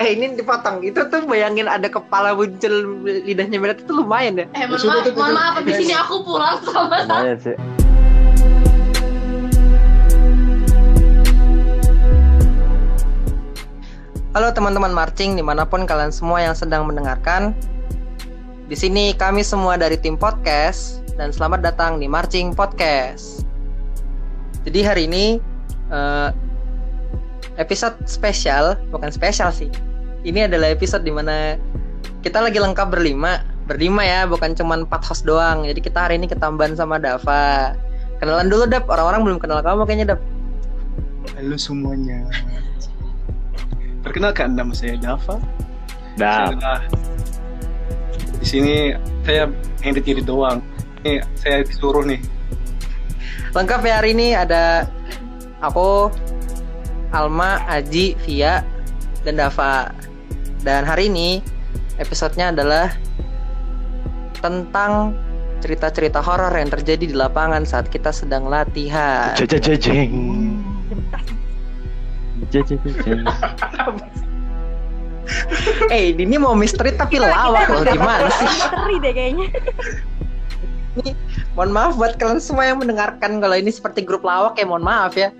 Eh ini dipotong. Itu tuh bayangin ada kepala muncul lidahnya merah itu lumayan ya. Eh, mohon maaf, mohon maaf, di sini aku pulang sama Lumayan sih. Halo teman-teman marching di mana pun kalian semua yang sedang mendengarkan. Di sini kami semua dari tim podcast dan selamat datang di Marching Podcast. Jadi hari ini eh, episode spesial, bukan spesial sih. Ini adalah episode di mana kita lagi lengkap berlima, berlima ya, bukan cuma empat host doang. Jadi kita hari ini ketambahan sama Dava. Kenalan dulu Dap, orang-orang belum kenal kamu kayaknya Dap. Halo semuanya. Perkenalkan nama saya Dava. Saya adalah- di sini saya hanya diri doang. Ini saya disuruh nih. Lengkap ya hari ini ada aku, Alma, Aji, Via, dan Dava. Dan hari ini episodenya adalah tentang cerita-cerita horor yang terjadi di lapangan saat kita sedang latihan. Jajajajeng. Jajajajeng. Eh, ini mau misteri tapi lawak loh gimana sih? Misteri deh kayaknya. Mohon maaf buat kalian semua yang mendengarkan kalau ini seperti grup lawak ya mohon maaf ya.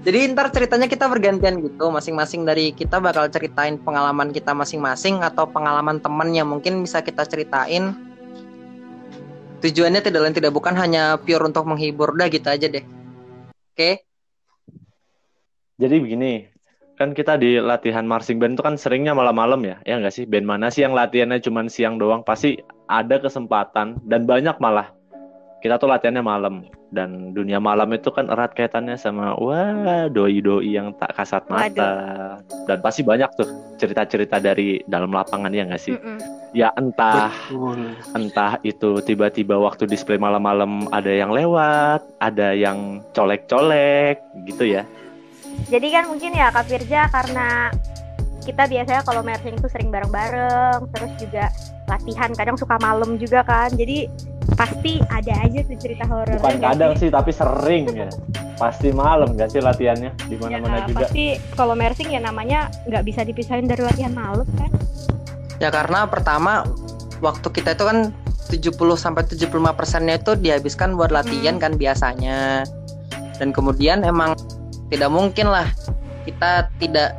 Jadi ntar ceritanya kita bergantian gitu, masing-masing dari kita bakal ceritain pengalaman kita masing-masing atau pengalaman teman yang mungkin bisa kita ceritain. Tujuannya tidak lain tidak bukan hanya pure untuk menghibur, udah gitu aja deh. Oke? Jadi begini, kan kita di latihan marching band itu kan seringnya malam-malam ya, ya nggak sih? Band mana sih yang latihannya cuma siang doang? Pasti ada kesempatan dan banyak malah. Kita tuh latihannya malam dan dunia malam itu kan erat kaitannya sama wah doi-doi yang tak kasat mata dan pasti banyak tuh cerita-cerita dari dalam lapangan ya nggak sih? Mm-mm. Ya entah Betul. entah itu tiba-tiba waktu display malam-malam ada yang lewat, ada yang colek-colek gitu ya. Jadi kan mungkin ya Kak Firja karena kita biasanya kalau marching itu sering bareng-bareng, terus juga latihan kadang suka malam juga kan. Jadi pasti ada aja tuh cerita horor. Bukan kadang sih tapi sering ya. Pasti malam gak sih latihannya di mana-mana juga. Ya, Pasti kalau marching ya namanya nggak bisa dipisahin dari latihan malam kan. Ya karena pertama waktu kita itu kan 70 sampai 75 persennya itu dihabiskan buat latihan kan biasanya. Dan kemudian emang tidak mungkin lah kita tidak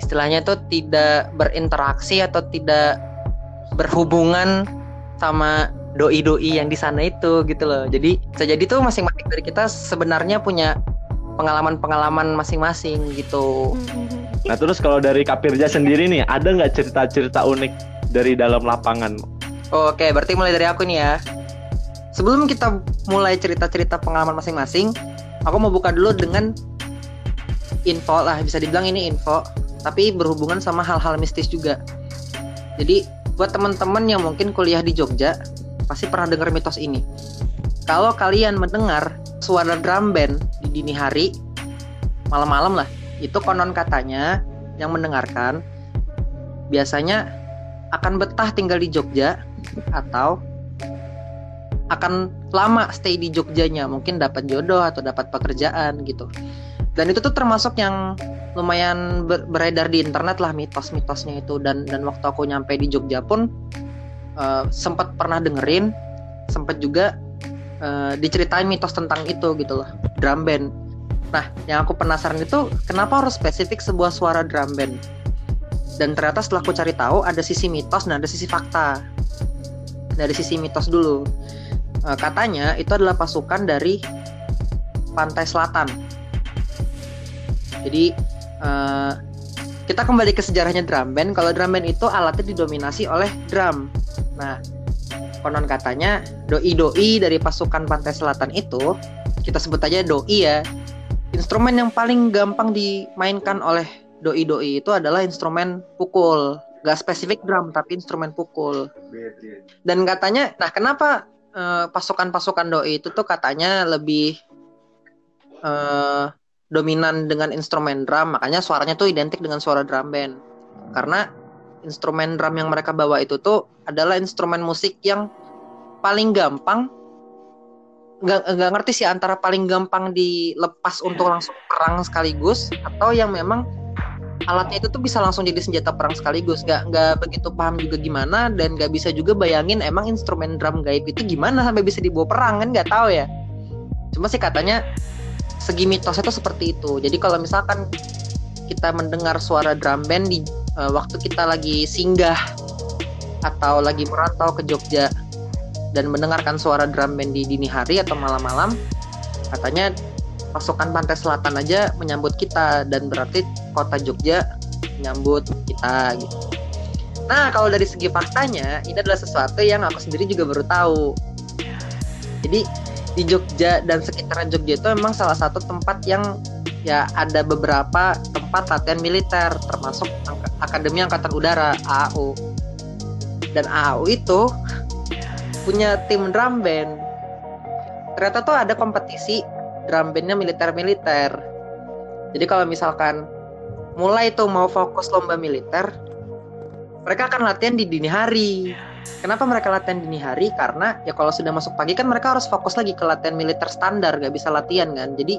istilahnya itu tidak berinteraksi atau tidak berhubungan sama doi-doi yang di sana itu gitu loh. Jadi bisa jadi tuh masing-masing dari kita sebenarnya punya pengalaman-pengalaman masing-masing gitu. Nah terus kalau dari Kapirja sendiri nih, ada nggak cerita-cerita unik dari dalam lapangan? Oke, berarti mulai dari aku nih ya. Sebelum kita mulai cerita-cerita pengalaman masing-masing, aku mau buka dulu dengan info lah, bisa dibilang ini info, tapi berhubungan sama hal-hal mistis juga. Jadi, buat teman-teman yang mungkin kuliah di Jogja, pasti pernah dengar mitos ini. Kalau kalian mendengar suara drum band di dini hari, malam-malam lah, itu konon katanya yang mendengarkan biasanya akan betah tinggal di Jogja atau akan lama stay di Jogjanya mungkin dapat jodoh atau dapat pekerjaan gitu dan itu tuh termasuk yang lumayan ber- beredar di internet lah mitos-mitosnya itu. Dan dan waktu aku nyampe di Jogja pun eh, sempat pernah dengerin sempat juga eh, diceritain mitos tentang itu gitu loh drum band. Nah yang aku penasaran itu kenapa harus spesifik sebuah suara drum band? Dan ternyata setelah aku cari tahu ada sisi mitos dan ada sisi fakta. Dari sisi mitos dulu. Eh, katanya itu adalah pasukan dari pantai selatan. Jadi eh, kita kembali ke sejarahnya drum band. Kalau drum band itu alatnya didominasi oleh drum. Nah konon katanya doi-doi dari pasukan pantai selatan itu kita sebut aja doi ya instrumen yang paling gampang dimainkan oleh doi-doi itu adalah instrumen pukul. Gak spesifik drum tapi instrumen pukul. Dan katanya nah kenapa eh, pasukan-pasukan doi itu tuh katanya lebih eh, dominan dengan instrumen drum makanya suaranya tuh identik dengan suara drum band. Karena instrumen drum yang mereka bawa itu tuh adalah instrumen musik yang paling gampang nggak ngerti sih antara paling gampang dilepas untuk langsung perang sekaligus atau yang memang alatnya itu tuh bisa langsung jadi senjata perang sekaligus. Nggak nggak begitu paham juga gimana dan nggak bisa juga bayangin emang instrumen drum gaib itu gimana sampai bisa dibawa perang kan nggak tahu ya. Cuma sih katanya segi mitosnya itu seperti itu jadi kalau misalkan kita mendengar suara drum band di uh, waktu kita lagi singgah atau lagi merantau ke Jogja dan mendengarkan suara drum band di dini hari atau malam-malam katanya pasukan pantai selatan aja menyambut kita dan berarti kota Jogja menyambut kita gitu. Nah kalau dari segi faktanya ini adalah sesuatu yang aku sendiri juga baru tahu. Jadi di Jogja dan sekitaran Jogja itu memang salah satu tempat yang ya ada beberapa tempat latihan militer termasuk Akademi Angkatan Udara AAU. Dan AAU itu punya tim drum band. Ternyata tuh ada kompetisi drum bandnya militer-militer. Jadi kalau misalkan mulai tuh mau fokus lomba militer, mereka akan latihan di dini hari. Kenapa mereka latihan dini hari? Karena ya kalau sudah masuk pagi kan mereka harus fokus lagi ke latihan militer standar, gak bisa latihan kan. Jadi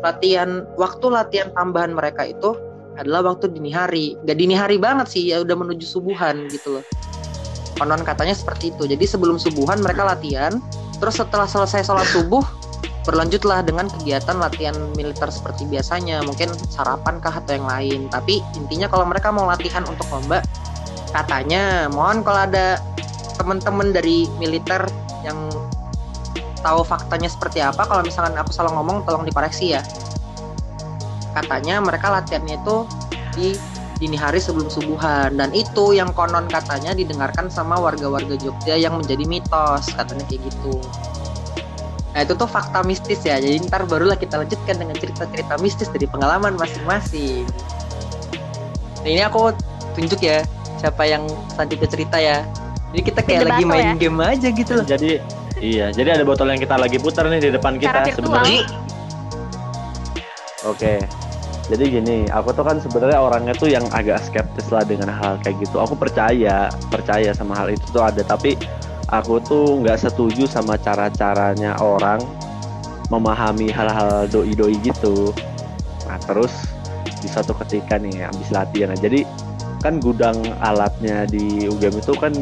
latihan waktu latihan tambahan mereka itu adalah waktu dini hari. Gak dini hari banget sih, ya udah menuju subuhan gitu loh. Konon katanya seperti itu. Jadi sebelum subuhan mereka latihan, terus setelah selesai sholat subuh berlanjutlah dengan kegiatan latihan militer seperti biasanya mungkin sarapan kah atau yang lain tapi intinya kalau mereka mau latihan untuk lomba katanya mohon kalau ada teman-teman dari militer yang tahu faktanya seperti apa kalau misalkan aku salah ngomong tolong dikoreksi ya katanya mereka latihannya itu di dini hari sebelum subuhan dan itu yang konon katanya didengarkan sama warga-warga Jogja yang menjadi mitos katanya kayak gitu Nah itu tuh fakta mistis ya. Jadi ntar barulah kita lanjutkan dengan cerita-cerita mistis dari pengalaman masing-masing. Nah ini aku tunjuk ya siapa yang selanjutnya cerita ya. Jadi kita kayak lagi main ya? game aja gitu loh. Jadi iya, jadi ada botol yang kita lagi putar nih di depan kita sebenarnya. Oke. Jadi gini, aku tuh kan sebenarnya orangnya tuh yang agak skeptis lah dengan hal kayak gitu. Aku percaya, percaya sama hal itu tuh ada, tapi aku tuh nggak setuju sama cara-caranya orang memahami hal-hal doi-doi gitu. Nah terus di suatu ketika nih habis latihan, nah, jadi kan gudang alatnya di UGM itu kan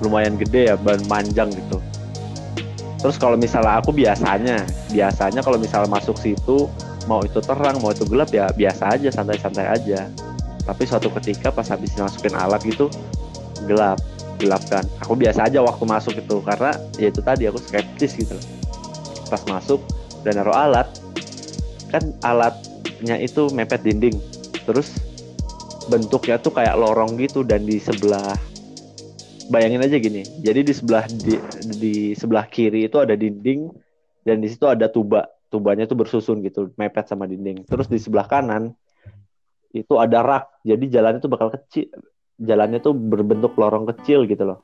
lumayan gede ya, ban panjang gitu. Terus kalau misalnya aku biasanya, biasanya kalau misalnya masuk situ mau itu terang mau itu gelap ya biasa aja santai-santai aja. Tapi suatu ketika pas habis masukin alat gitu gelap gelap kan aku biasa aja waktu masuk itu karena ya itu tadi aku skeptis gitu pas masuk dan naruh alat kan alatnya itu mepet dinding terus bentuknya tuh kayak lorong gitu dan di sebelah bayangin aja gini jadi di sebelah di, di sebelah kiri itu ada dinding dan di situ ada tuba tubanya tuh bersusun gitu mepet sama dinding terus di sebelah kanan itu ada rak jadi jalannya tuh bakal kecil jalannya tuh berbentuk lorong kecil gitu loh.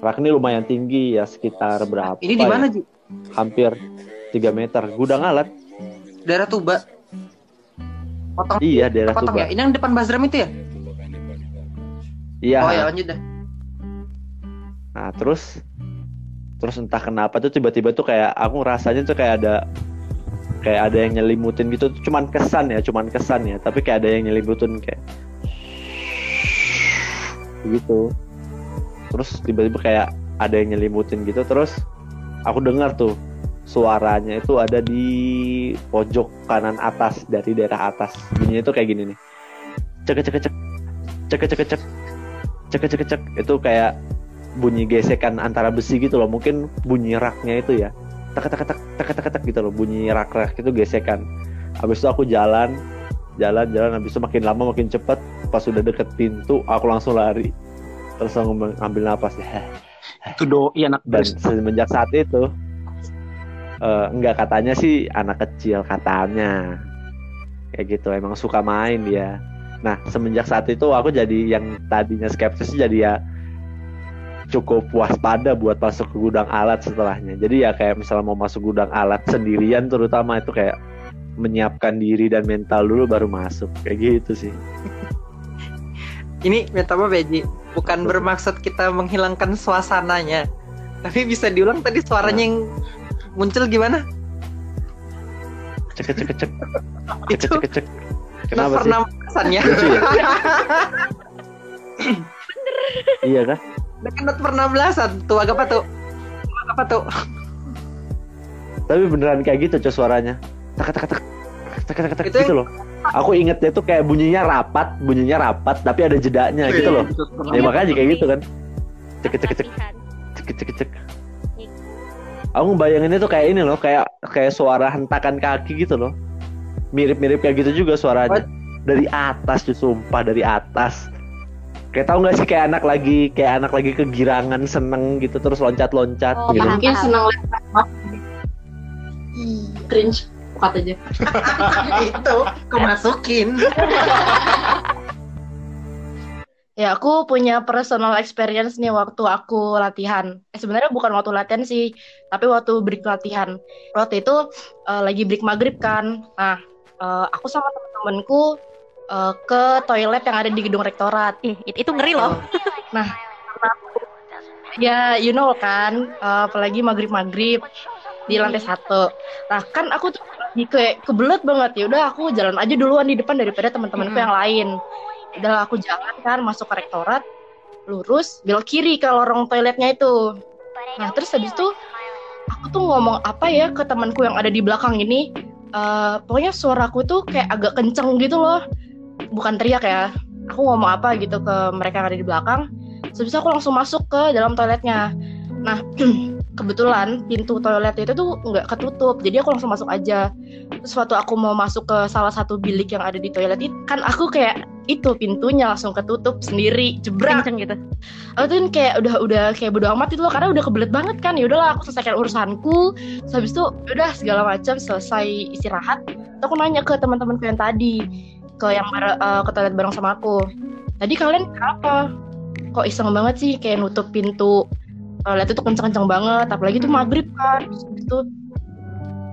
Rak ini lumayan tinggi ya sekitar berapa? Ini di mana ya? Hampir 3 meter. Gudang alat. Daerah Tuba. Potong. Iya, daerah Potong Tuba. ya. Ini yang depan Bazram itu ya? Iya. Oh ya lanjut dah. Nah, terus terus entah kenapa tuh tiba-tiba tuh kayak aku rasanya tuh kayak ada kayak ada yang nyelimutin gitu cuman kesan ya cuman kesan ya tapi kayak ada yang nyelimutin kayak gitu terus tiba-tiba kayak ada yang nyelimutin gitu terus aku dengar tuh suaranya itu ada di pojok kanan atas dari daerah atas. Bunyinya itu kayak gini nih. Cek cek cek. Cek cek cek. Cek cek cek. Itu kayak bunyi gesekan antara besi gitu loh. Mungkin bunyi raknya itu ya. Tak tak tak tak tak tak gitu loh. Bunyi rak rak itu gesekan. Habis itu aku jalan jalan jalan. Habis itu makin lama makin cepat pas sudah deket pintu aku langsung lari. Terus aku ngambil napas ya itu doi anak dan semenjak saat itu uh, enggak katanya sih anak kecil katanya. Kayak gitu emang suka main dia. Nah semenjak saat itu aku jadi yang tadinya skeptis jadi ya cukup waspada buat masuk ke gudang alat setelahnya. Jadi ya kayak misalnya mau masuk gudang alat sendirian terutama itu kayak menyiapkan diri dan mental dulu baru masuk. Kayak gitu sih. Ini metama Beji bukan bermaksud kita menghilangkan suasananya tapi bisa diulang tadi suaranya yang muncul gimana cek cek cek cek cek cek Kenapa sih? pernah belasannya. Lucu ya? Iya kan? Dekat pernah belasan. Tuh agak apa tuh? Apa tuh? Tapi beneran kayak gitu cok suaranya. Tak tak tak tak tak tak Itu gitu loh. Aku ingetnya tuh kayak bunyinya rapat, bunyinya rapat, tapi ada jedanya gitu loh. Ya makanya kayak gitu kan. Cek cek cek cek cek cek. Aku bayanginnya tuh kayak ini loh, kayak kayak suara hentakan kaki gitu loh. Mirip-mirip kayak gitu juga suaranya. Dari atas tuh sumpah dari atas. Kayak tahu nggak sih kayak anak lagi kayak anak lagi kegirangan seneng gitu terus loncat-loncat Oh, gitu. mungkin senang lihat Ih, cringe bukat aja itu kemasukin. ya aku punya personal experience nih waktu aku latihan eh, sebenarnya bukan waktu latihan sih tapi waktu break latihan waktu itu eh, lagi break maghrib kan nah eh, aku sama temen-temenku eh, ke toilet yang ada di gedung rektorat Ih, it- itu ngeri loh. Ya, you know kan, eh, apalagi maghrib-maghrib di lantai satu. Nah, kan aku tuh lagi kayak kebelet banget ya. Udah aku jalan aja duluan di depan daripada teman-temanku Mm-mm. yang lain. Udah aku jalan kan masuk ke rektorat, lurus belok kiri ke lorong toiletnya itu. Nah, terus habis itu aku tuh ngomong apa ya ke temanku yang ada di belakang ini. Eh, pokoknya suaraku tuh kayak agak kenceng gitu loh. Bukan teriak ya. Aku ngomong apa gitu ke mereka yang ada di belakang. Itu aku langsung masuk ke dalam toiletnya. Nah, kebetulan pintu toilet itu tuh nggak ketutup, jadi aku langsung masuk aja. Terus waktu aku mau masuk ke salah satu bilik yang ada di toilet itu, kan aku kayak itu pintunya langsung ketutup sendiri, jebrak. Kenceng gitu. Aku tuh kayak udah udah kayak bodo amat itu loh, karena udah kebelet banget kan. Ya udahlah, aku selesaikan urusanku. Terus habis itu ya udah segala macam selesai istirahat. Terus aku nanya ke teman-temanku yang tadi, ke yang eh, ke toilet bareng sama aku. Tadi kalian kenapa? Kok iseng banget sih kayak nutup pintu toilet itu kenceng-kenceng banget, apalagi itu maghrib kan. Itu,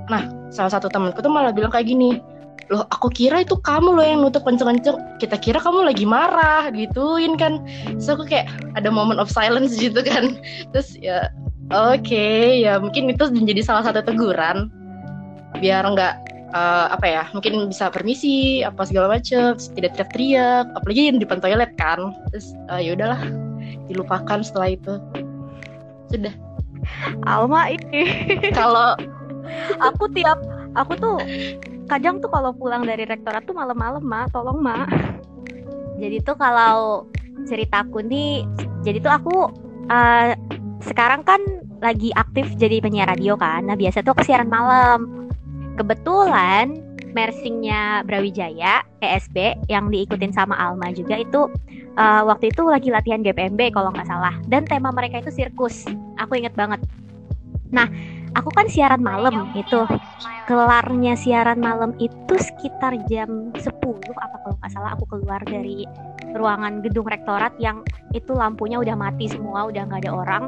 nah salah satu temanku tuh malah bilang kayak gini, loh aku kira itu kamu loh yang nutup kenceng-kenceng. Kita kira kamu lagi marah, gituin kan. Terus aku kayak ada moment of silence gitu kan. Terus ya oke ya mungkin itu menjadi salah satu teguran biar nggak eh, apa ya mungkin bisa permisi apa segala macem tidak teriak-teriak apalagi di depan toilet kan terus eh, ya udahlah dilupakan setelah itu sudah Alma ini. kalau aku tiap aku tuh kadang tuh kalau pulang dari rektorat tuh malam-malam mak tolong mak jadi tuh kalau ceritaku nih jadi tuh aku eh, sekarang kan lagi aktif jadi penyiar radio kan. Nah biasa tuh aku siaran malam. Kebetulan mersingnya Brawijaya ESB yang diikutin sama Alma juga itu eh, waktu itu lagi latihan GPMB kalau nggak salah. Dan tema mereka itu sirkus. Aku inget banget. Nah aku kan siaran malam itu. Kelarnya siaran malam itu sekitar jam 10 apa kalau nggak salah aku keluar dari ruangan gedung rektorat yang itu lampunya udah mati semua udah nggak ada orang.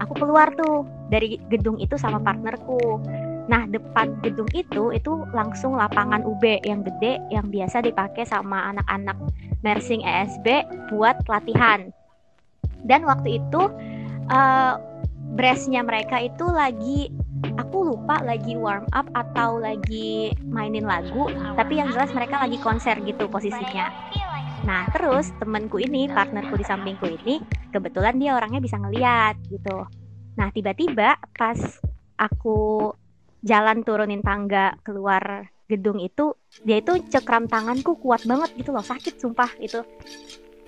Aku keluar tuh dari gedung itu sama partnerku nah depan gedung itu itu langsung lapangan UB yang gede yang biasa dipakai sama anak-anak mersing ESB buat latihan. Dan waktu itu eh brassnya mereka itu lagi aku lupa lagi warm up atau lagi mainin lagu tapi yang jelas mereka lagi konser gitu posisinya. Nah terus temenku ini partnerku di sampingku ini kebetulan dia orangnya bisa ngeliat gitu. Nah tiba-tiba pas aku jalan turunin tangga keluar gedung itu dia itu cekram tanganku kuat banget gitu loh sakit sumpah itu.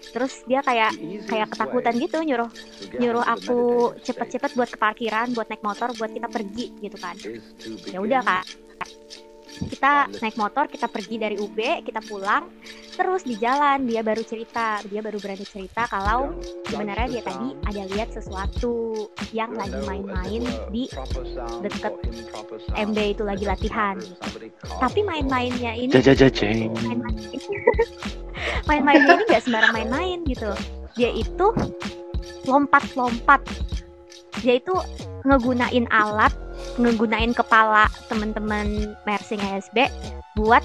Terus dia kayak kayak ketakutan gitu nyuruh nyuruh aku cepet-cepet buat ke parkiran buat naik motor buat kita pergi gitu kan. Ya udah kak kita naik motor kita pergi dari UB kita pulang terus di jalan dia baru cerita dia baru berani cerita kalau sebenarnya dia tadi ada lihat sesuatu yang lagi main-main di deket MB itu lagi latihan. Tapi main-mainnya ini main-mainnya ini nggak sembarang main-main gitu. Dia itu lompat-lompat. Dia itu ngegunain alat ngegunain kepala temen-temen mersing ASB buat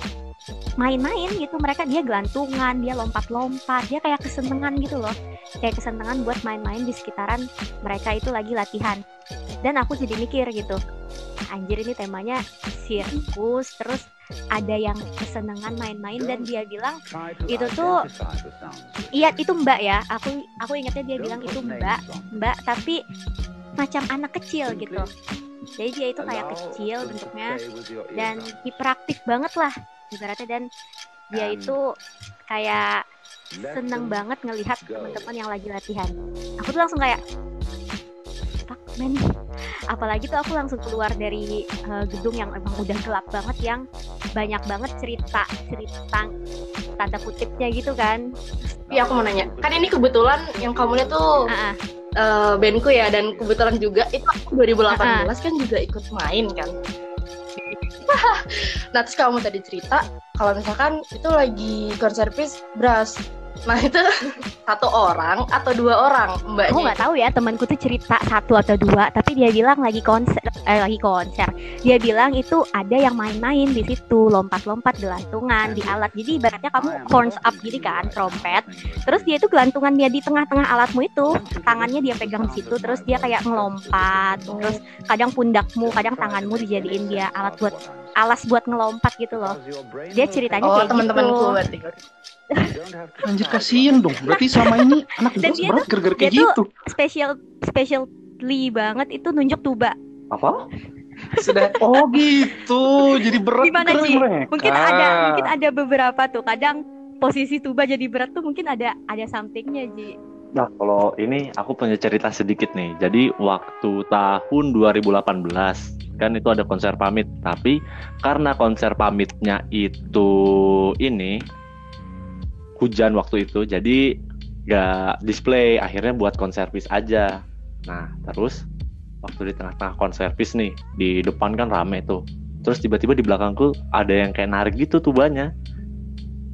main-main gitu. Mereka dia gelantungan dia lompat-lompat dia kayak kesenangan gitu loh. Kayak kesenangan buat main-main di sekitaran mereka itu lagi latihan. Dan aku jadi mikir gitu anjir ini temanya sirkus terus ada yang kesenangan main-main dan dia bilang itu tuh iya itu mbak ya. Aku aku ingatnya dia bilang itu mbak mbak tapi macam anak kecil gitu jadi dia itu kayak kecil bentuknya dan hiperaktif banget lah ibaratnya. Dan dia itu kayak seneng banget ngelihat teman-teman yang lagi latihan. Aku tuh langsung kayak fuck man. Apalagi tuh aku langsung keluar dari uh, gedung yang emang udah gelap banget yang banyak banget cerita cerita tanda kutipnya gitu kan. Iya aku mau nanya. Kan ini kebetulan yang kamu lihat tuh Ah, ah. Eh, bandku ya dan kebetulan juga itu aku 2018 Ah. kan juga ikut main kan nah terus kamu tadi cerita kalau misalkan itu lagi konservis beras nah itu satu orang atau dua orang aku mbaknya nggak tahu ya temanku tuh cerita satu atau dua tapi dia bilang lagi konser eh, lagi konser. Dia bilang itu ada yang main-main di situ lompat-lompat gelantungan di alat. Jadi ibaratnya kamu horns up gini kan trompet. Terus dia itu gelantungan dia di tengah-tengah alatmu itu. Tangannya dia pegang di situ terus dia kayak ngelompat. Terus kadang pundakmu kadang tanganmu dijadiin dia alat buat alas buat ngelompat gitu loh. Dia ceritanya oh kayak teman-temanku gitu berarti Anjir kasihan dong. Berarti selama ini anak Dan gue dia berat gara-gara kayak dia tuh- gitu. special specially banget itu nunjuk tuba Apa? Sudah. Oh gitu. Jadi berat Gimana, Ci? mereka. mungkin ada mungkin ada beberapa tuh kadang posisi tuba jadi berat tuh mungkin ada ada somethingnya Ji Nah, kalau ini aku punya cerita sedikit nih. Jadi waktu tahun 2018 kan itu ada konser pamit, tapi karena konser pamitnya itu ini hujan waktu itu, jadi nggak display. Akhirnya buat konservis aja. Nah, terus waktu di tengah-tengah konservis nih, di depan kan rame tuh. Terus tiba-tiba di belakangku ada yang kayak narik gitu tubanya.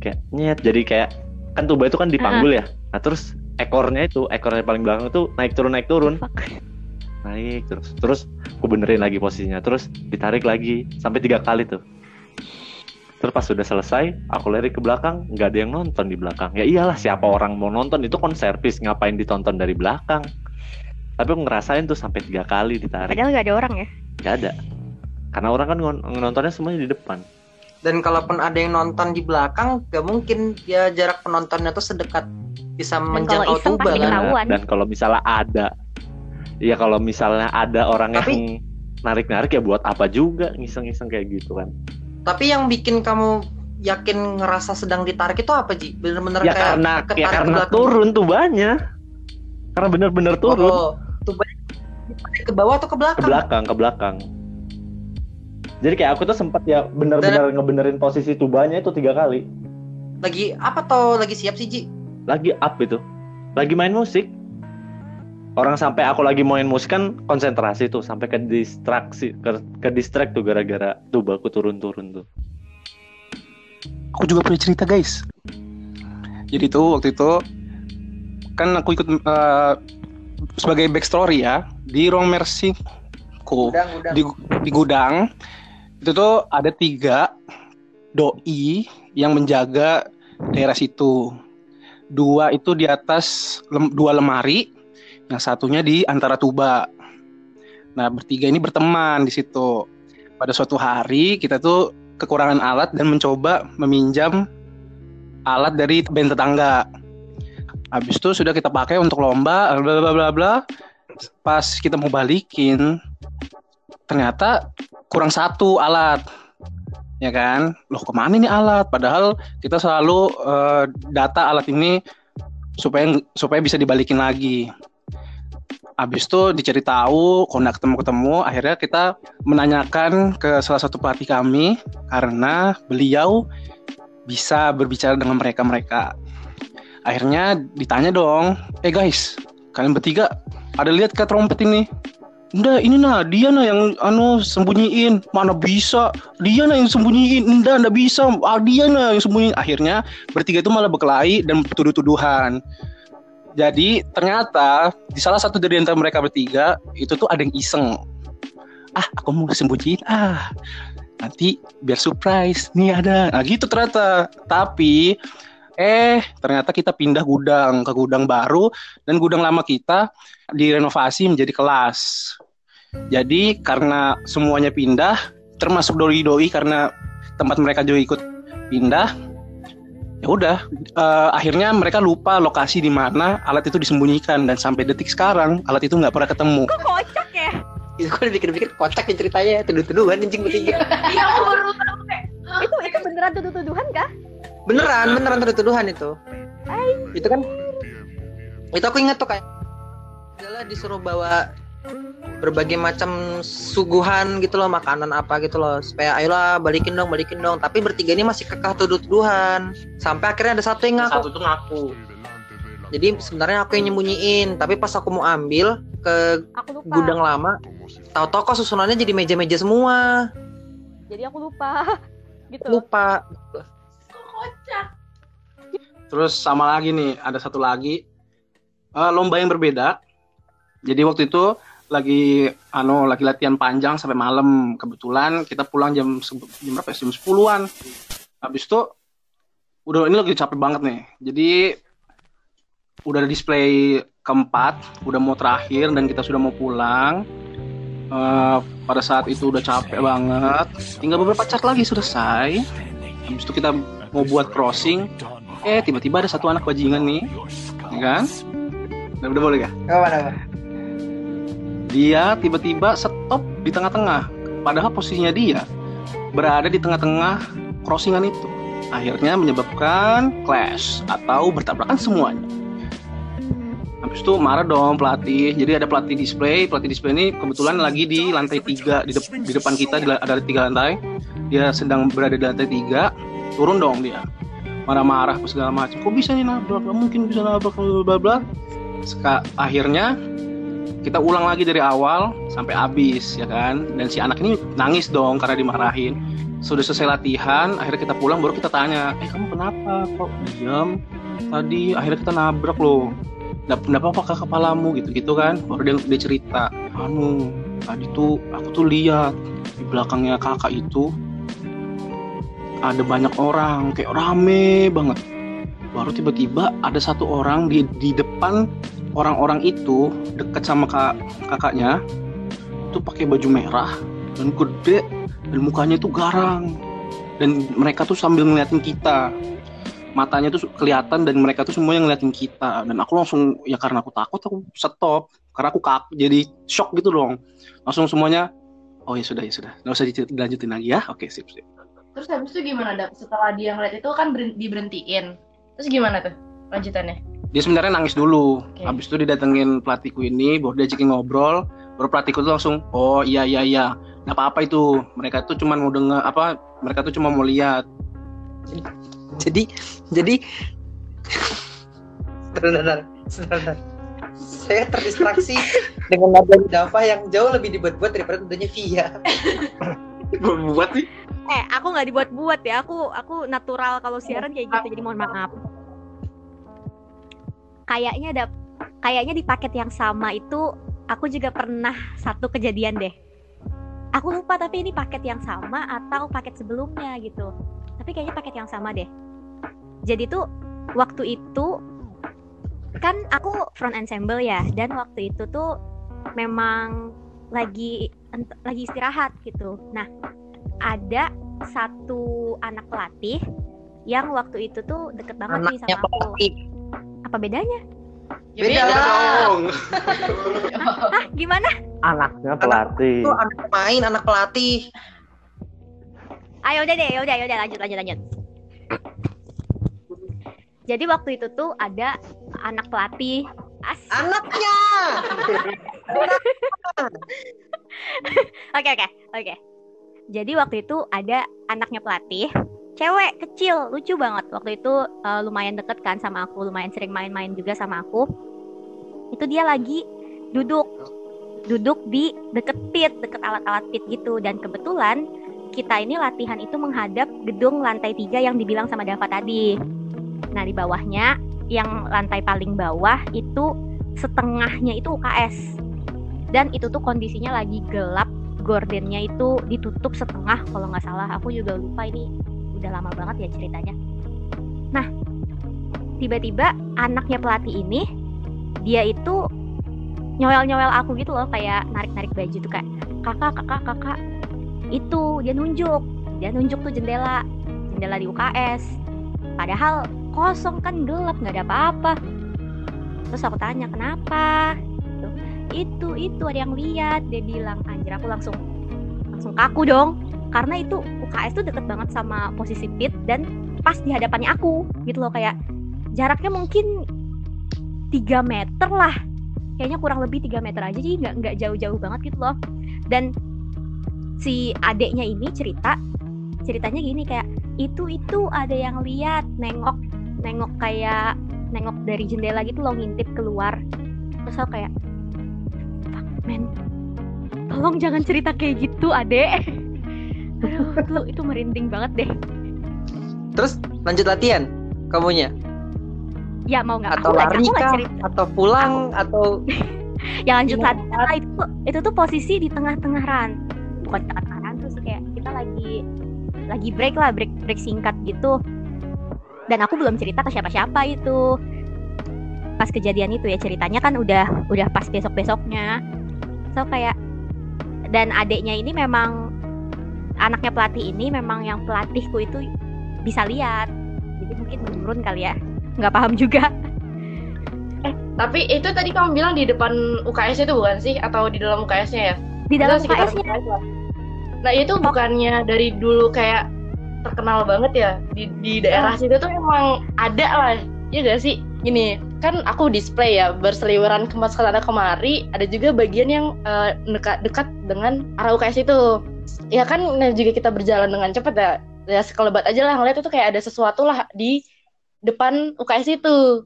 Kayak nyet, jadi kayak kan tuba itu kan dipanggul ya. Nah, terus ekornya itu ekornya paling belakang itu naik turun naik turun naik terus terus aku benerin lagi posisinya terus ditarik lagi sampai tiga kali tuh terus pas sudah selesai aku lari ke belakang nggak ada yang nonton di belakang. Ya iyalah siapa orang mau nonton? Itu konservis ngapain ditonton dari belakang? Tapi aku ngerasain tuh sampai tiga kali ditarik. Padahal nggak ada orang ya? Nggak ada. Karena orang kan ngon- nontonnya semuanya di depan. Dan kalaupun ada yang nonton di belakang, gak mungkin dia jarak penontonnya tuh sedekat bisa Dan menjangkau tuba kan. dan kalau misalnya ada ya kalau misalnya ada orang Tapi- yang narik-narik ya buat apa juga ngiseng-ngiseng kayak gitu kan Tapi yang bikin kamu yakin ngerasa sedang ditarik itu apa Ji? Bener-bener ya kayak karena ya karena belakang. turun tuh banyak karena bener-bener turun Oh, tubanya ditarik ke bawah atau ke belakang? ke belakang ke belakang jadi kayak aku tuh sempat ya bener-bener ngebenerin posisi tubanya itu tiga kali Lagi apa tau lagi siap sih Ji? lagi up itu lagi main musik orang sampai aku lagi main musik kan konsentrasi tuh sampai ke distraksi ke, ke distract tuh gara-gara tubaku turun-turun tuh. Aku juga punya cerita guys. Jadi tuh waktu itu kan aku ikut eh, sebagai backstory ya di ruang mercy ku di, di gudang itu tuh ada tiga doi yang menjaga daerah situ. Dua itu di atas lem- dua lemari yang satunya di antara tuba. Nah bertiga ini berteman di situ. Pada suatu hari kita tuh kekurangan alat dan mencoba meminjam alat dari band tetangga. Habis itu sudah kita pakai untuk lomba bla bla bla bla. Pas kita mau balikin ternyata kurang satu alat. Ya kan? Loh ke mana nih alat? Padahal kita selalu eh, data alat ini supaya supaya bisa dibalikin lagi habis itu dicari tahu kontak ketemu ketemu akhirnya kita menanyakan ke salah satu pelatih kami karena beliau bisa berbicara dengan mereka mereka akhirnya ditanya dong eh guys kalian bertiga ada lihat ke trompet ini Enggak, ini nah dia nah yang anu sembunyiin. Mana bisa? Dia nah yang sembunyiin. Enggak, enggak bisa. Ah, dia nah yang sembunyiin. Akhirnya bertiga itu malah berkelahi dan tuduh-tuduhan. Jadi ternyata di salah satu dari antara mereka bertiga itu tuh ada yang iseng. Ah, aku mau sembunyiin. Ah, nanti biar surprise. Nih ada. Nah gitu ternyata. Tapi eh ternyata kita pindah gudang ke gudang baru dan gudang lama kita direnovasi menjadi kelas. Jadi karena semuanya pindah, termasuk doi-doi karena tempat mereka juga ikut pindah ya udah eh, akhirnya mereka lupa lokasi di mana alat itu disembunyikan. Dan sampai detik sekarang alat itu nggak pernah ketemu. Kok kocak ya? itu kan dipikir-pikir kocak ya ceritanya. Tuduh-tuduhan anjing bertiga Iya aku baru tahu Itu itu beneran tuduh-tuduhan kah? beneran beneran tuduh-tuduhan itu. Itu kan itu aku ingat tuh kayak adalah disuruh bawa berbagai macam suguhan gitu loh makanan apa gitu loh supaya ayolah balikin dong balikin dong tapi bertiga ini masih kekeh tuduh-tuduhan sampai akhirnya ada satu yang ngaku satu itu ngaku jadi sebenarnya aku yang nyembunyiin tapi pas aku mau ambil ke Aku lupa. gudang lama tahu toko susunannya jadi meja-meja semua Jadi aku lupa. gitu. lupa kocak. Terus sama lagi nih, ada satu lagi eh, lomba yang berbeda. Jadi waktu itu lagi ano lagi latihan panjang sampai malam. Kebetulan kita pulang jam jam berapa? ya? Jam 10-an. Habis itu udah ini lagi capek banget nih. Jadi udah display keempat, udah mau terakhir dan kita sudah mau pulang. Eh, pada saat itu udah capek banget. Tinggal beberapa cat lagi selesai. Habis itu kita mau buat crossing. Eh tiba-tiba ada satu anak bajingan nih, ya kan? Udah, boleh gak? apa Dia tiba-tiba stop di tengah-tengah. Padahal posisinya dia berada di tengah-tengah crossingan itu. Akhirnya menyebabkan clash atau bertabrakan semuanya. Habis itu marah dong pelatih. Jadi ada pelatih display. Pelatih display ini kebetulan lagi di lantai tiga di, dep- di depan kita ada tiga lantai. Dia sedang berada di lantai tiga. Turun dong dia. Marah-marah segala macam. Kok bisa nih nabrak? Mungkin bisa nabrak bla bla bla. Akhirnya kita ulang lagi dari awal sampai habis ya kan. Dan si anak ini nangis dong karena dimarahin. Sudah selesai latihan, akhirnya kita pulang baru kita tanya, eh kamu kenapa kok diam? Tadi akhirnya kita nabrak loh nggak apa-apa ke kepalamu gitu-gitu kan baru dia, dia cerita anu tadi tuh aku tuh lihat di belakangnya kakak itu ada banyak orang kayak rame banget baru tiba-tiba ada satu orang di di depan orang-orang itu deket sama kak, kakaknya itu pakai baju merah dan gede dan mukanya itu garang. Dan mereka tuh sambil ngeliatin kita. Matanya tuh kelihatan dan mereka tuh semua yang ngeliatin kita. Dan aku langsung ya karena aku takut aku stop. Karena aku kak jadi shock gitu dong. Langsung semuanya oh ya sudah ya sudah. Nggak usah dilanjutin lagi ya. Oke sip sip. Terus habis itu gimana? Setelah dia ngeliat itu kan diberhentiin. Terus gimana tuh lanjutannya? Dia sebenarnya nangis dulu Oke. habis itu didatengin pelatihku ini baru diajakin ngobrol baru pelatihku tuh langsung oh iya iya iya nggak apa apa itu mereka tuh cuma mau denger apa mereka tuh cuma mau lihat jadi jadi sebentar sebentar saya terdistraksi dengan nada Dava yang jauh lebih dibuat-buat daripada nadanya Via buat sih Eh, aku nggak dibuat-buat ya. Aku aku natural kalau siaran kayak gitu. Jadi mohon maaf. Kayaknya ada kayaknya di paket yang sama itu aku juga pernah satu kejadian deh. Aku lupa tapi ini paket yang sama atau paket sebelumnya gitu. Tapi kayaknya paket yang sama deh. Jadi tuh waktu itu kan aku front ensemble ya dan waktu itu tuh memang lagi lagi istirahat gitu. Nah, ada satu anak pelatih yang waktu itu tuh deket banget nih anaknya sama aku. pelatih Apa bedanya? Ya Beda dong Hah, gimana? Anaknya pelatih. itu anak pemain anak pelatih Ayo udah deh, udah, udah lanjut, lanjut, lanjut. Jadi waktu itu tuh ada anak pelatih. As. anaknya Oke, oke, oke. Jadi waktu itu ada anaknya pelatih, cewek kecil, lucu banget. Waktu itu eh, lumayan deket kan sama aku, lumayan sering main-main juga sama aku. Itu dia lagi duduk, duduk di deket pit, deket alat-alat pit gitu. Dan kebetulan kita ini latihan itu menghadap gedung lantai tiga yang dibilang sama Dava tadi. Nah di bawahnya, yang lantai paling bawah itu setengahnya itu UKS. Dan itu tuh kondisinya lagi gelap gordennya itu ditutup setengah kalau nggak salah. Aku juga lupa ini. Udah lama banget ya ceritanya. Nah tiba-tiba anaknya pelatih ini dia itu nyoel-nyoel aku gitu loh kayak narik-narik baju tuh kayak kakak kakak kakak. Itu dia nunjuk. Dia nunjuk tuh jendela jendela di UKS padahal kosong kan gelap nggak ada apa-apa. Terus aku tanya kenapa? Gitu. Itu itu ada yang lihat. Dia bilang anjir aku langsung langsung kaku dong. Karena itu UKS tuh deket banget sama posisi pit dan pas di hadapannya aku gitu loh. Kayak jaraknya mungkin 3 meter lah. Kayaknya kurang lebih 3 meter aja. Jadi nggak nggak jauh-jauh banget gitu loh. Dan si adeknya ini cerita ceritanya gini kayak itu itu ada yang lihat nengok nengok kayak nengok dari jendela gitu loh ngintip keluar. Terus aku kayak man tolong jangan cerita kayak gitu adek aduh itu itu merinding banget deh. Terus lanjut latihan kamunya? Ya mau nggak? Atau aku lari aku kah? atau pulang? Atau yang lanjut latihan itu itu tuh posisi di tengah-tengah run. Bukan di tengah-tengah run terus kayak kita lagi lagi break lah break break singkat gitu. Dan aku belum cerita ke siapa-siapa itu. Pas kejadian itu ya ceritanya kan udah udah pas besok besoknya so kayak dan adiknya ini memang anaknya pelatih ini memang yang pelatihku itu bisa lihat. Jadi mungkin menurun kali ya. Nggak paham juga. Tapi itu tadi kamu bilang di depan UKS itu bukan sih? Atau di dalam UKS-nya ya? di dalam UKS-nya UKS. Nah itu bukannya dari dulu kayak terkenal banget ya? Di di daerah situ tuh emang ada lah, ya gak sih? Gini, kan aku display ya berseliweran ke sana kemari, ada juga bagian yang eh, dekat dekat dengan arah UKS itu. Ya kan nah juga kita berjalan dengan cepat ya. Ya sekelebat aja lah ngeliat itu kayak ada sesuatu lah di depan UKS itu.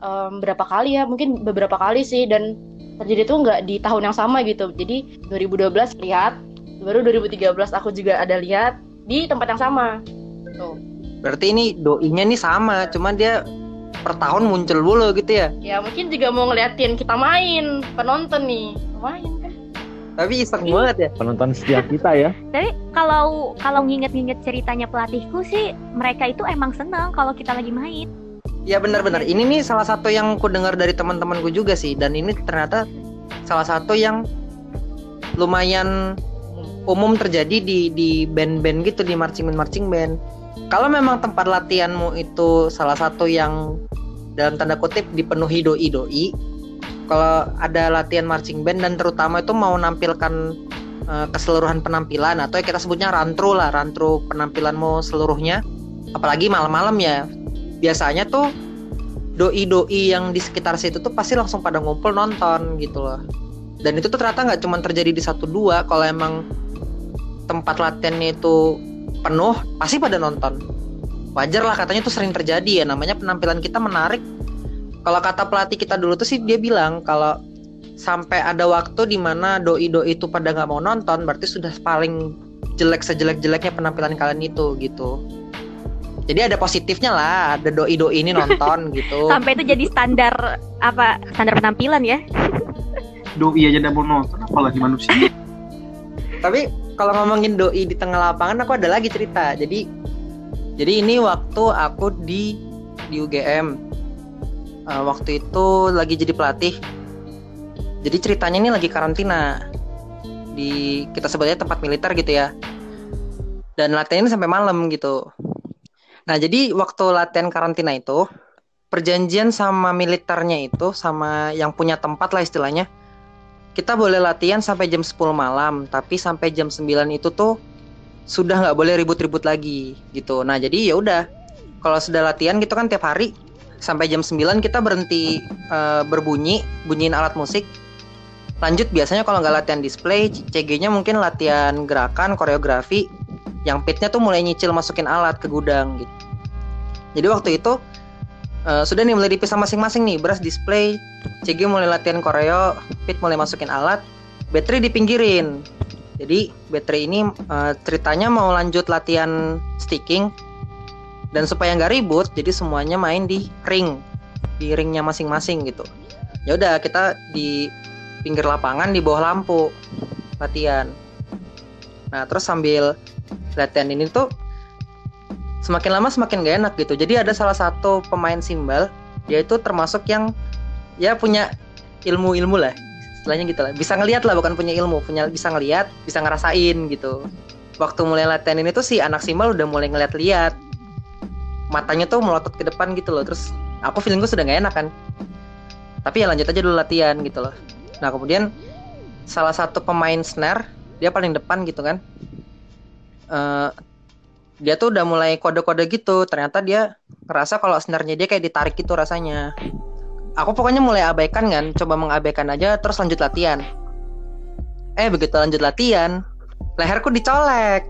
Em, berapa kali ya? Mungkin beberapa kali sih dan terjadi tuh nggak di tahun yang sama gitu. Jadi 2012 lihat, baru 2013 aku juga ada lihat di tempat yang sama. Tuh. berarti ini doinya nih sama cuman dia per tahun muncul dulu gitu ya Ya mungkin juga mau ngeliatin kita main, penonton nih. Main kan. tapi iseng banget ya Penonton setia kita ya. Tapi kalau kalau nginget-nginget ceritanya pelatihku sih mereka itu emang senang kalau kita lagi main. Ya benar-benar. Ini nih salah satu yang ku dengar dari teman-temanku juga sih dan ini ternyata salah satu yang lumayan umum terjadi di di band-band gitu di marching band marching band. Kalau memang tempat latihanmu itu salah satu yang dalam tanda kutip dipenuhi doi doi. Kalau ada latihan marching band dan terutama itu mau nampilkan eh, keseluruhan penampilan atau kita sebutnya rantru lah, rantru penampilanmu seluruhnya. Apalagi malam-malam ya, biasanya tuh doi-doi yang di sekitar situ tuh pasti langsung pada ngumpul nonton gitu loh. Dan itu tuh ternyata nggak cuma terjadi di satu dua. Kalau emang tempat latihannya itu penuh, pasti pada nonton. Wajar lah katanya tuh sering terjadi ya. Namanya penampilan kita menarik. Kalau kata pelatih kita dulu tuh sih dia bilang kalau sampai ada waktu di mana doi-doi itu pada nggak mau nonton, berarti sudah paling jelek sejelek-jeleknya penampilan kalian itu gitu. Jadi ada positifnya lah, ada doi-doi ini nonton gitu. Sampai itu jadi standar apa standar penampilan ya. Doi aja udah mau nonton apalagi manusia. Tapi kalau ngomongin doi di tengah lapangan aku ada lagi cerita. Jadi jadi ini waktu aku di di UGM. Eh, waktu itu lagi jadi pelatih. Jadi ceritanya ini lagi karantina di kita sebutnya tempat militer gitu ya. Dan latihan ini sampai malam gitu. Nah, jadi waktu latihan karantina itu perjanjian sama militernya itu sama yang punya tempat lah istilahnya kita boleh latihan sampai jam 10 malam, tapi sampai jam 9 itu tuh sudah nggak boleh ribut-ribut lagi gitu. Nah, jadi ya udah. Kalau sudah latihan gitu kan tiap hari sampai jam 9 kita berhenti eh, berbunyi, bunyiin alat musik. Lanjut biasanya kalau nggak latihan display, CG-nya mungkin latihan gerakan, koreografi. Yang pitnya tuh mulai nyicil masukin alat ke gudang gitu. Jadi waktu itu eh, sudah nih mulai dipisah masing-masing nih, beras display, CG mulai latihan koreo, Pit mulai masukin alat, battery dipinggirin. Jadi battery ini eh, ceritanya mau lanjut latihan sticking dan supaya nggak ribut, jadi semuanya main di ring, di ringnya masing-masing gitu. Ya udah kita di pinggir lapangan di bawah lampu latihan. Nah terus sambil latihan ini tuh semakin lama semakin gak enak gitu. Jadi ada salah satu pemain simbal, dia itu termasuk yang ya punya ilmu-ilmu lah istilahnya gitu lah. Bisa ngelihat lah bukan punya ilmu. Punya bisa ngelihat bisa ngerasain gitu. Waktu mulai latihan ini tuh si anak simbal udah mulai ngeliat-liat. Matanya tuh melotot ke depan gitu loh. Terus aku feeling gue sudah nggak enak kan. Tapi ya lanjut aja dulu latihan gitu loh. Nah kemudian salah satu pemain snare dia paling depan gitu kan. Eh dia tuh udah mulai kode-kode gitu. Ternyata dia ngerasa kalau snare-nya dia kayak ditarik gitu rasanya aku pokoknya mulai abaikan kan coba mengabaikan aja terus lanjut latihan. Eh begitu lanjut latihan leherku dicolek.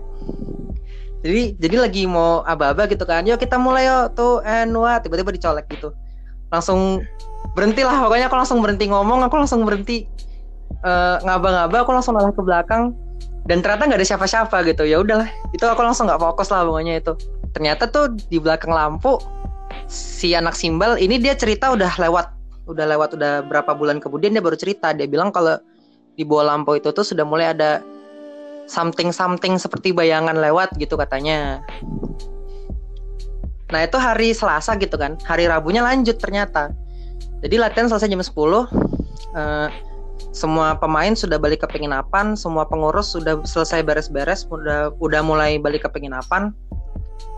Jadi jadi lagi mau aba-aba gitu kan yuk kita mulai yuk tuh and what? Tiba-tiba dicolek gitu. Langsung berhenti lah pokoknya aku langsung berhenti ngomong aku langsung berhenti eh, ngaba-ngaba aku langsung malah ke belakang. Dan ternyata nggak ada siapa-siapa gitu ya udahlah. Itu aku langsung nggak fokus lah pokoknya itu. Ternyata tuh di belakang lampu si anak simbal ini dia cerita udah lewat udah lewat udah berapa bulan kemudian dia baru cerita. Dia bilang kalau di bawah lampu itu tuh sudah mulai ada something something seperti bayangan lewat gitu katanya. Nah itu hari Selasa gitu kan. Hari Rabunya lanjut ternyata. Jadi latihan selesai jam 10 eh, semua pemain sudah balik ke penginapan semua pengurus sudah selesai beres-beres udah udah mulai balik ke penginapan.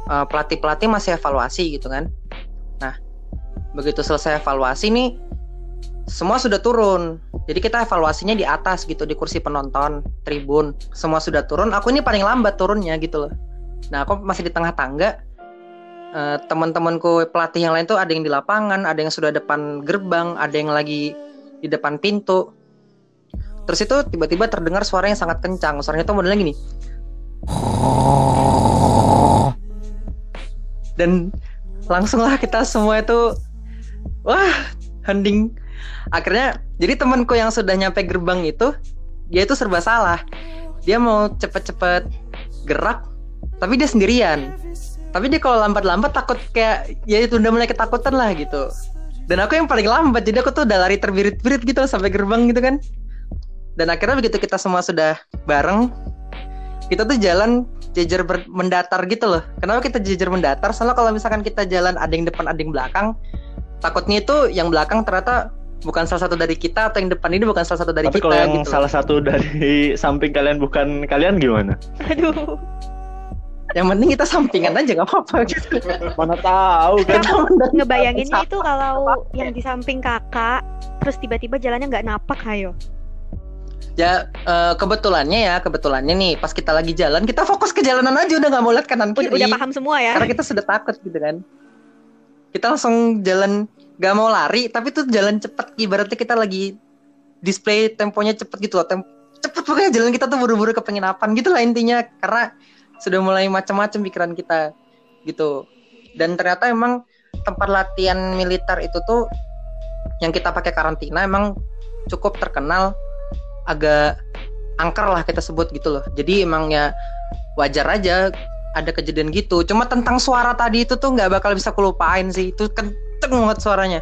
Eh, pelatih-pelatih masih evaluasi gitu kan begitu selesai evaluasi nih semua sudah turun. Jadi kita evaluasinya di atas gitu di kursi penonton tribun. Semua sudah turun aku ini paling lambat turunnya gitu loh. Nah aku masih di tengah tangga. Eh, teman-temanku pelatih yang lain tuh ada yang di lapangan ada yang sudah depan gerbang ada yang lagi di depan pintu. Terus itu tiba-tiba terdengar suara yang sangat kencang. Suaranya tuh modelnya gini. Dan langsunglah kita semua itu wah hening. Akhirnya jadi temanku yang sudah nyampe gerbang itu dia itu serba salah. Dia mau cepet-cepet gerak tapi dia sendirian. Tapi dia kalau lambat-lambat takut kayak ya itu udah mulai ketakutan lah gitu. Dan aku yang paling lambat jadi aku tuh udah lari terbirit-birit gitu sampai gerbang gitu kan. Dan akhirnya begitu kita semua sudah bareng kita tuh jalan jejer mendatar gitu loh. Kenapa kita jejer mendatar? Soalnya kalau misalkan kita jalan ada yang depan ada yang belakang takutnya itu yang belakang ternyata bukan salah satu dari kita atau yang depan ini bukan salah satu dari Tapi kita kalau yang gitu salah satu dari samping kalian bukan kalian gimana? Aduh. yang penting kita sampingan aja nggak apa-apa gitu Mana tahu kan? Ngebayanginnya itu kalau yang di samping kakak, terus tiba-tiba jalannya nggak napak, ayo. Ya eh, kebetulannya ya kebetulannya nih pas kita lagi jalan kita fokus ke jalanan aja udah nggak mau lihat kanan Udah, kiri. udah paham semua ya? Karena kita sudah takut gitu kan. Kita langsung jalan nggak mau lari tapi tuh jalan cepet ibaratnya kita lagi display temponya cepet gitu loh. Tem cepet pokoknya jalan kita tuh buru-buru ke penginapan gitu lah intinya karena sudah mulai macam-macam pikiran kita gitu. Dan ternyata emang tempat latihan militer itu tuh yang kita pakai karantina emang cukup terkenal agak angker lah kita sebut gitu loh. Jadi emang ya wajar aja ada kejadian gitu. Cuma tentang suara tadi itu tuh nggak bakal bisa kulupain sih. Itu kenceng banget suaranya.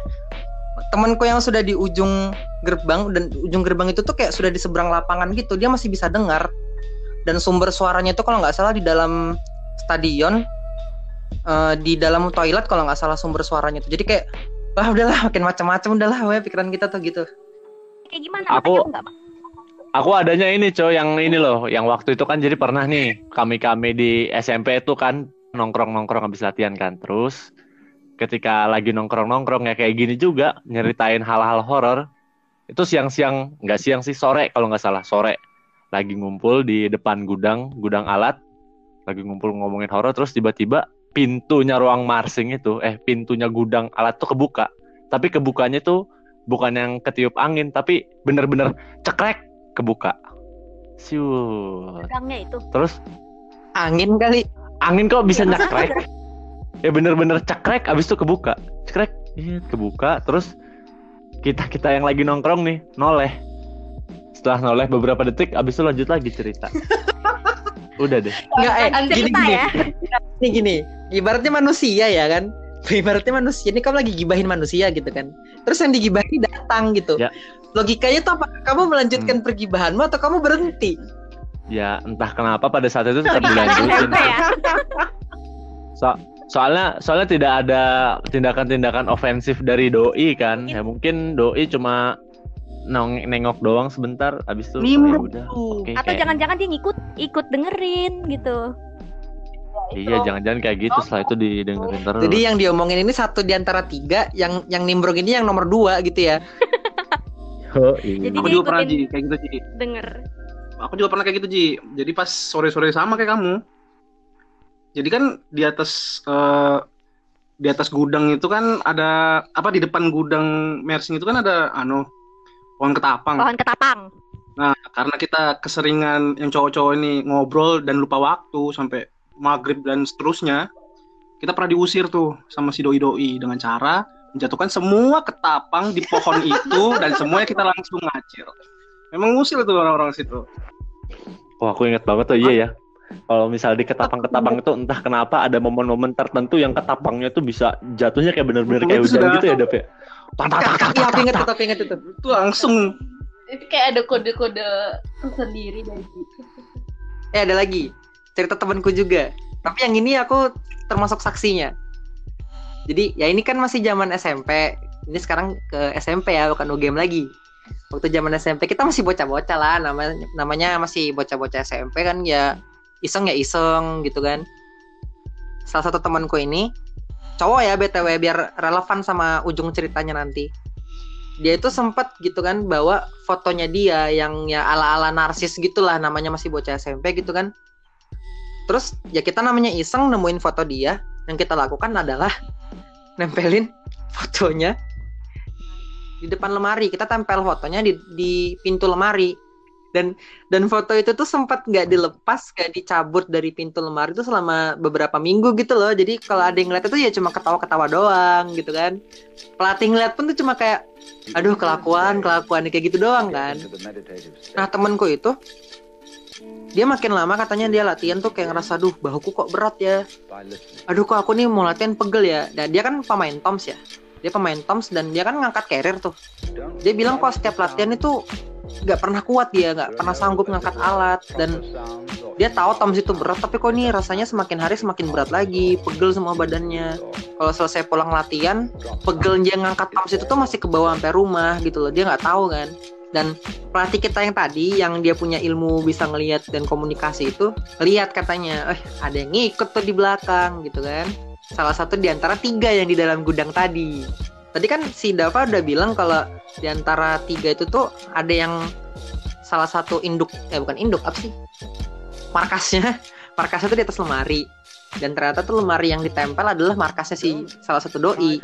Temanku yang sudah di ujung gerbang dan ujung gerbang itu tuh kayak sudah di seberang lapangan gitu. Dia masih bisa dengar. Dan sumber suaranya itu kalau nggak salah di dalam stadion eh, di dalam toilet kalau nggak salah sumber suaranya itu. Jadi kayak wah udahlah makin macam-macam udahlah we, pikiran kita tuh gitu. Kayak gimana? Aku- nggak? Aku adanya ini cow yang ini loh, yang waktu itu kan jadi pernah nih kami-kami di SMP itu kan nongkrong-nongkrong habis latihan kan. Terus ketika lagi nongkrong-nongkrong ya kayak gini juga nyeritain hal-hal horor. Itu siang-siang, nggak siang sih sore kalau nggak salah sore. Lagi ngumpul di depan gudang, gudang alat. Lagi ngumpul ngomongin horor terus tiba-tiba pintunya ruang marsing itu, eh pintunya gudang alat tuh kebuka. Tapi kebukanya tuh bukan yang ketiup angin, tapi bener-bener cekrek kebuka. Siut. Gudangnya itu. Terus Angin kali. angin kok bisa Ya, nyekrek? Ya bener-bener cekrek abis itu kebuka. Cekrek, iya kebuka. Terus kita kita yang lagi nongkrong nih noleh. Setelah noleh beberapa detik, abis itu lanjut lagi cerita. Udah deh. Enggak eh gini gini. ya. Nih gini, ibaratnya manusia ya kan. Ibaratnya manusia ini kamu lagi gibahin manusia gitu kan. Terus yang digibahin datang gitu. Ya. Logikanya tuh apa? Kamu melanjutkan pergibahanmu atau kamu berhenti? Ya entah kenapa pada saat itu tetap dilanjutin. Ya? So- soalnya soalnya tidak ada tindakan-tindakan ofensif dari doi kan. Ya mungkin doi cuma nong nengok doang sebentar abis itu Nimbrung ya udah oke Atau kayak- jangan-jangan dia ngikut ikut dengerin gitu. iya jangan-jangan kayak gitu setelah itu didengerin terus Jadi yang diomongin ini satu di antara tiga, yang yang nimbrung ini yang nomor dua gitu ya. Oh, iya. Jadi Aku juga pernah Ji, kayak gitu Ji. denger. Aku juga pernah kayak gitu Ji. Jadi pas sore-sore sama kayak kamu. Jadi kan di atas eh, di atas gudang itu kan ada apa di depan gudang mersing itu kan ada anu pohon ketapang. Pohon ketapang. Nah, karena kita keseringan yang cowok-cowok ini ngobrol dan lupa waktu sampai maghrib dan seterusnya, kita pernah diusir tuh sama si doi-doi dengan cara menjatuhkan semua ketapang di pohon itu dan semuanya kita langsung ngacir. Memang ngusir tuh orang-orang situ. Wah, aku inget banget tuh iya ya. Kalau misal di ketapang-ketapang itu entah kenapa ada momen-momen tertentu yang ketapangnya tuh bisa jatuhnya kayak bener-bener kayak hujan gitu ya, Dap ya. Tak, tak, tak, tak, Iya, aku inget tak, itu, aku inget itu. Itu langsung Itu kayak ada kode-kode tersendiri dari situ. Eh ada lagi cerita temanku juga. Tapi yang ini aku termasuk saksinya. Jadi ya ini kan masih zaman SMP. Ini sekarang ke SMP ya, bukan UGM lagi. Waktu zaman SMP kita masih bocah-bocah lah, namanya namanya masih bocah-bocah SMP kan ya iseng ya iseng gitu kan. Salah satu temanku ini cowok ya BTW biar relevan sama ujung ceritanya nanti. Dia itu sempat gitu kan bawa fotonya dia yang ya ala-ala narsis gitulah namanya masih bocah SMP gitu kan. Terus ya kita namanya iseng nemuin foto dia, yang kita lakukan adalah nempelin fotonya di depan lemari. Kita tempel fotonya di di pintu lemari. Dan dan foto itu tuh sempat nggak dilepas, nggak dicabut dari pintu lemari itu selama beberapa minggu gitu loh. Jadi kalau ada yang ngeliat itu ya cuma ketawa-ketawa doang gitu kan. Pelatih ngeliat pun tuh cuma kayak aduh kelakuan, kelakuan kayak gitu doang kan. Nah temenku itu dia makin lama katanya dia latihan tuh kayak ngerasa aduh bahuku kok berat ya. Aduh kok aku nih mau latihan pegel ya. Dan dia kan pemain toms ya. Dia pemain toms dan dia kan ngangkat carrier tuh. Dia bilang kok setiap latihan itu nggak pernah kuat dia nggak pernah sanggup ngangkat alat dan dia tahu toms itu berat tapi kok nih rasanya semakin hari semakin berat lagi pegel semua badannya. Kalau selesai pulang latihan pegel dia ngangkat toms itu tuh masih ke bawah sampai rumah gitu loh. Dia nggak tahu kan dan pelatih kita yang tadi yang dia punya ilmu bisa ngelihat dan komunikasi itu lihat katanya eh ada yang ngikut tuh di belakang gitu kan. Salah satu di antara tiga yang di dalam gudang tadi. Tadi kan si Dava udah bilang kalau di antara tiga itu tuh ada yang salah satu induk eh bukan induk apa sih? Markasnya. Markasnya tuh di atas lemari dan ternyata tuh lemari yang ditempel adalah markasnya si salah satu doi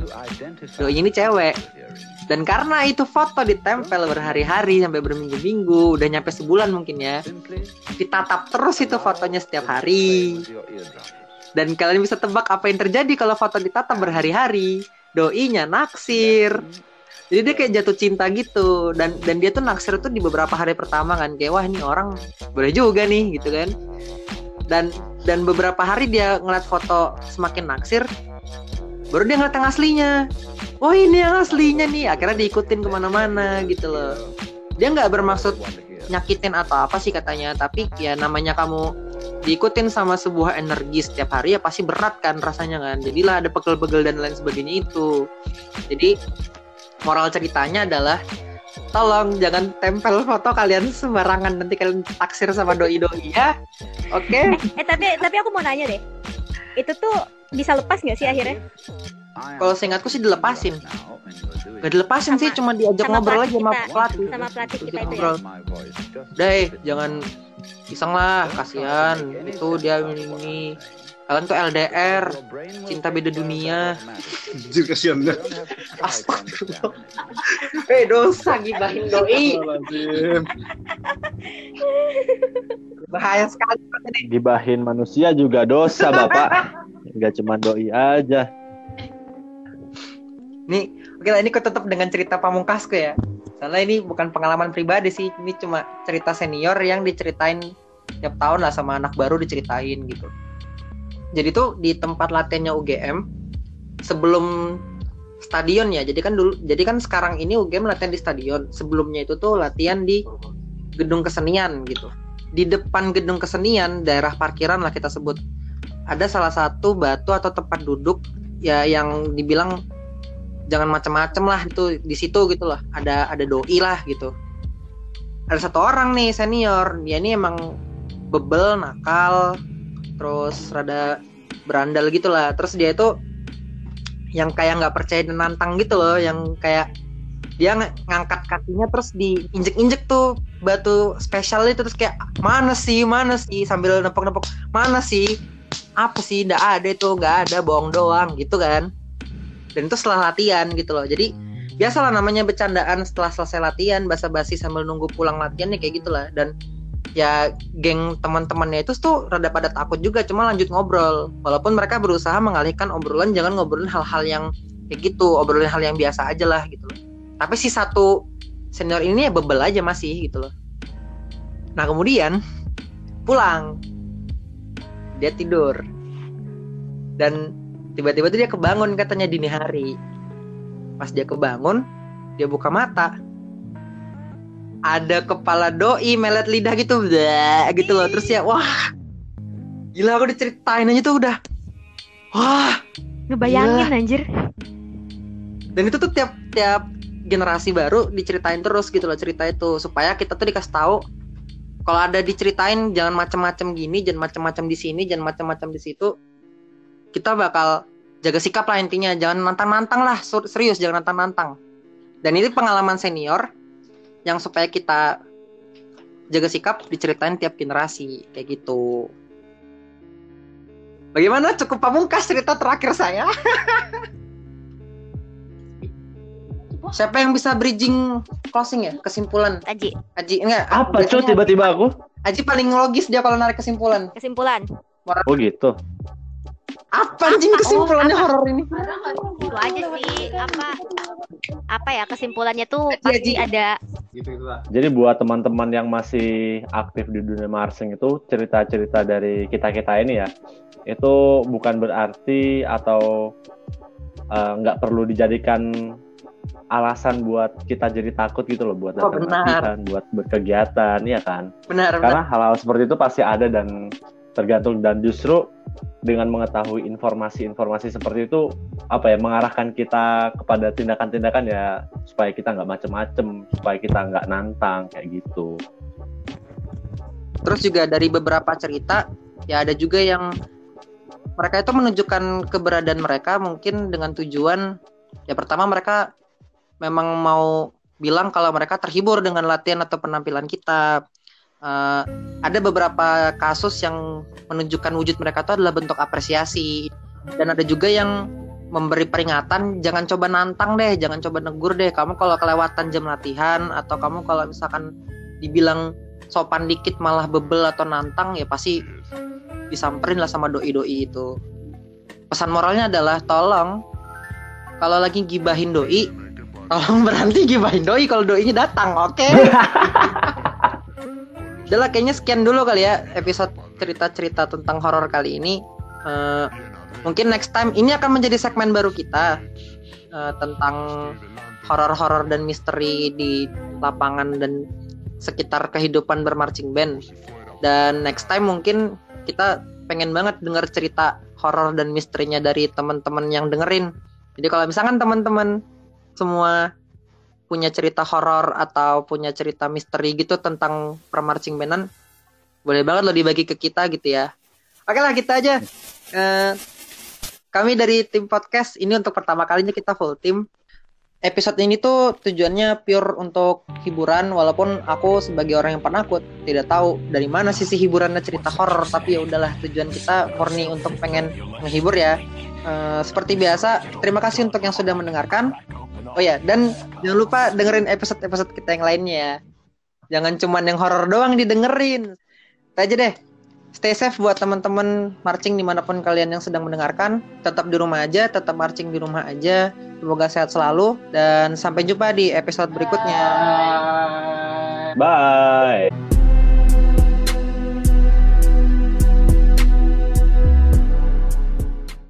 doi ini cewek dan karena itu foto ditempel berhari-hari sampai berminggu-minggu, udah nyampe sebulan mungkin ya. Ditatap terus itu fotonya setiap hari. Dan kalian bisa tebak apa yang terjadi kalau foto ditatap berhari-hari. Doinya naksir. Jadi dia kayak jatuh cinta gitu dan dan dia tuh naksir tuh di beberapa hari pertama kan kayak wah ini orang boleh juga nih gitu kan. Dan dan beberapa hari dia ngeliat foto semakin naksir baru dia ngeliat yang aslinya. Oh ini yang aslinya nih. Akhirnya diikutin ke mana-mana gitu loh. Dia nggak bermaksud nyakitin atau apa sih katanya tapi ya namanya kamu diikutin sama sebuah energi setiap hari ya pasti berat kan rasanya kan. Jadilah ada pegel-pegel dan lain sebagainya itu. Jadi moral ceritanya adalah tolong jangan tempel foto kalian sembarangan nanti kalian taksir sama doi doi ya oke Eh tapi tapi aku mau nanya deh. Itu tuh bisa lepas nggak sih akhirnya? kalau seingatku sih dilepasin gak dilepasin sih cuma diajak sama ngobrol aja sama pelatih Sama pelatih kita itu ya. ngobrol. Udah eh, jangan iseng lah, kasihan. Itu dia ini. Kalian tuh LDR, cinta beda dunia. Anjir kasihan dah. Astagfirullah. Eh dosa gibahin doi. Bahaya sekali. Gibahin manusia juga dosa, Bapak. Enggak cuma doi aja. Nih, oke lah ini aku tutup dengan cerita pamungkasku ya. Soalnya ini bukan pengalaman pribadi sih, ini cuma cerita senior yang diceritain tiap tahun lah sama anak baru diceritain gitu. Jadi tuh di tempat latihannya UGM sebelum stadion ya. Jadi kan dulu jadi kan sekarang ini UGM latihan di stadion. Sebelumnya itu tuh latihan di gedung kesenian gitu. Di depan gedung kesenian daerah parkiran lah kita sebut. Ada salah satu batu atau tempat duduk ya yang dibilang jangan macem-macem lah itu di situ gitu loh ada ada doi lah gitu ada satu orang nih senior dia ini emang bebel nakal terus rada berandal gitu lah. Terus dia itu yang kayak nggak percaya dan nantang gitu loh yang kayak dia ng- ngangkat kakinya terus diinjek-injek tuh batu spesial itu terus kayak mana sih mana sih? Sambil nepok-nepok mana sih? Apa sih? Nggak ada itu nggak ada bohong doang gitu kan. Dan itu setelah latihan gitu loh. Jadi biasalah namanya bercandaan setelah selesai latihan basa-basi sambil nunggu pulang latihan ya kayak gitulah. Dan ya geng teman-temannya itu tuh rada pada takut juga cuma lanjut ngobrol. Walaupun mereka berusaha mengalihkan obrolan jangan ngobrolin hal-hal yang kayak gitu obrolin hal yang biasa aja lah gitu loh. Tapi si satu senior ini ya bebel aja masih gitu loh. Nah kemudian pulang. Dia tidur. Dan tiba-tiba tuh dia kebangun katanya dini hari. Pas dia kebangun dia buka mata ada kepala doi melet lidah gitu. Bleh, gitu loh. Terus ya wah. Gila aku diceritain aja tuh udah. Wah. Ngebayangin Iya. anjir. dan itu tuh tiap tiap generasi baru diceritain terus gitu loh cerita itu. Supaya kita tuh dikasih tahu kalau ada diceritain jangan macam-macam gini jangan macam-macam di sini jangan macam-macam di situ. Kita bakal jaga sikap lah intinya. Jangan nantang-nantang lah. Serius jangan nantang-nantang. Dan ini pengalaman senior yang supaya kita jaga sikap diceritain tiap generasi kayak gitu bagaimana cukup pamungkas cerita terakhir saya Siapa yang bisa bridging closing ya? Kesimpulan. Aji, Aji enggak. Apa cuy tiba-tiba aku? Aji paling logis dia kalau narik kesimpulan. kesimpulan. Oh gitu. Apa anjing kesimpulannya horor ini? Itu aja sih apa apa ya kesimpulannya tuh Aji, pasti Aji. ada Jadi buat teman-teman yang masih aktif di dunia marsing itu cerita-cerita dari kita-kita ini ya, itu bukan berarti atau eh, nggak perlu dijadikan alasan buat kita jadi takut gitu loh buat Oh, datang latihan, buat berkegiatan, ya kan? Benar. Karena hal-hal seperti itu pasti ada dan tergantung dan justru dengan mengetahui informasi-informasi seperti itu apa ya mengarahkan kita kepada tindakan-tindakan ya supaya kita nggak macem-macem supaya kita nggak nantang kayak gitu Terus juga dari beberapa cerita ya ada juga yang mereka itu menunjukkan keberadaan mereka mungkin dengan tujuan ya pertama mereka memang mau bilang kalau mereka terhibur dengan latihan atau penampilan kita. Eh, ada beberapa kasus yang menunjukkan wujud mereka itu adalah bentuk apresiasi dan ada juga yang memberi peringatan jangan coba nantang deh, jangan coba negur deh. Kamu kalau kelewatan jam latihan atau kamu kalau misalkan dibilang sopan dikit malah bebel atau nantang ya pasti disamperin lah sama doi-doi itu. Pesan moralnya adalah tolong kalau lagi gibahin doi, tolong berhenti gibahin doi kalau doinya datang, oke? Udah lah, kayaknya sekian dulu kali ya episode cerita-cerita tentang horor kali ini. Eh, mungkin next time ini akan menjadi segmen baru kita eh, tentang horor-horor dan misteri di lapangan dan sekitar kehidupan bermarching band. Dan next time mungkin kita pengen banget dengar cerita horor dan misterinya dari teman-teman yang dengerin. Jadi kalau misalkan teman-teman semua punya cerita horor atau punya cerita misteri gitu tentang permarching bandan, boleh banget lo dibagi ke kita gitu ya. Oke lah kita aja. Eh, kami dari tim podcast ini untuk pertama kalinya kita full tim. Episode ini tuh tujuannya pure untuk hiburan walaupun aku sebagai orang yang penakut tidak tahu dari mana sisi hiburannya cerita horor tapi ya udahlah tujuan kita murni untuk pengen menghibur ya. Eh, seperti biasa terima kasih untuk yang sudah mendengarkan. Oh ya dan jangan lupa dengerin episode-episode kita yang lainnya ya. Jangan cuman yang horor doang didengerin. Itu aja deh. Stay safe buat teman-teman marching di mana pun kalian yang sedang mendengarkan. Tetap di rumah aja, tetap marching di rumah aja. Semoga sehat selalu dan sampai jumpa di episode berikutnya. bye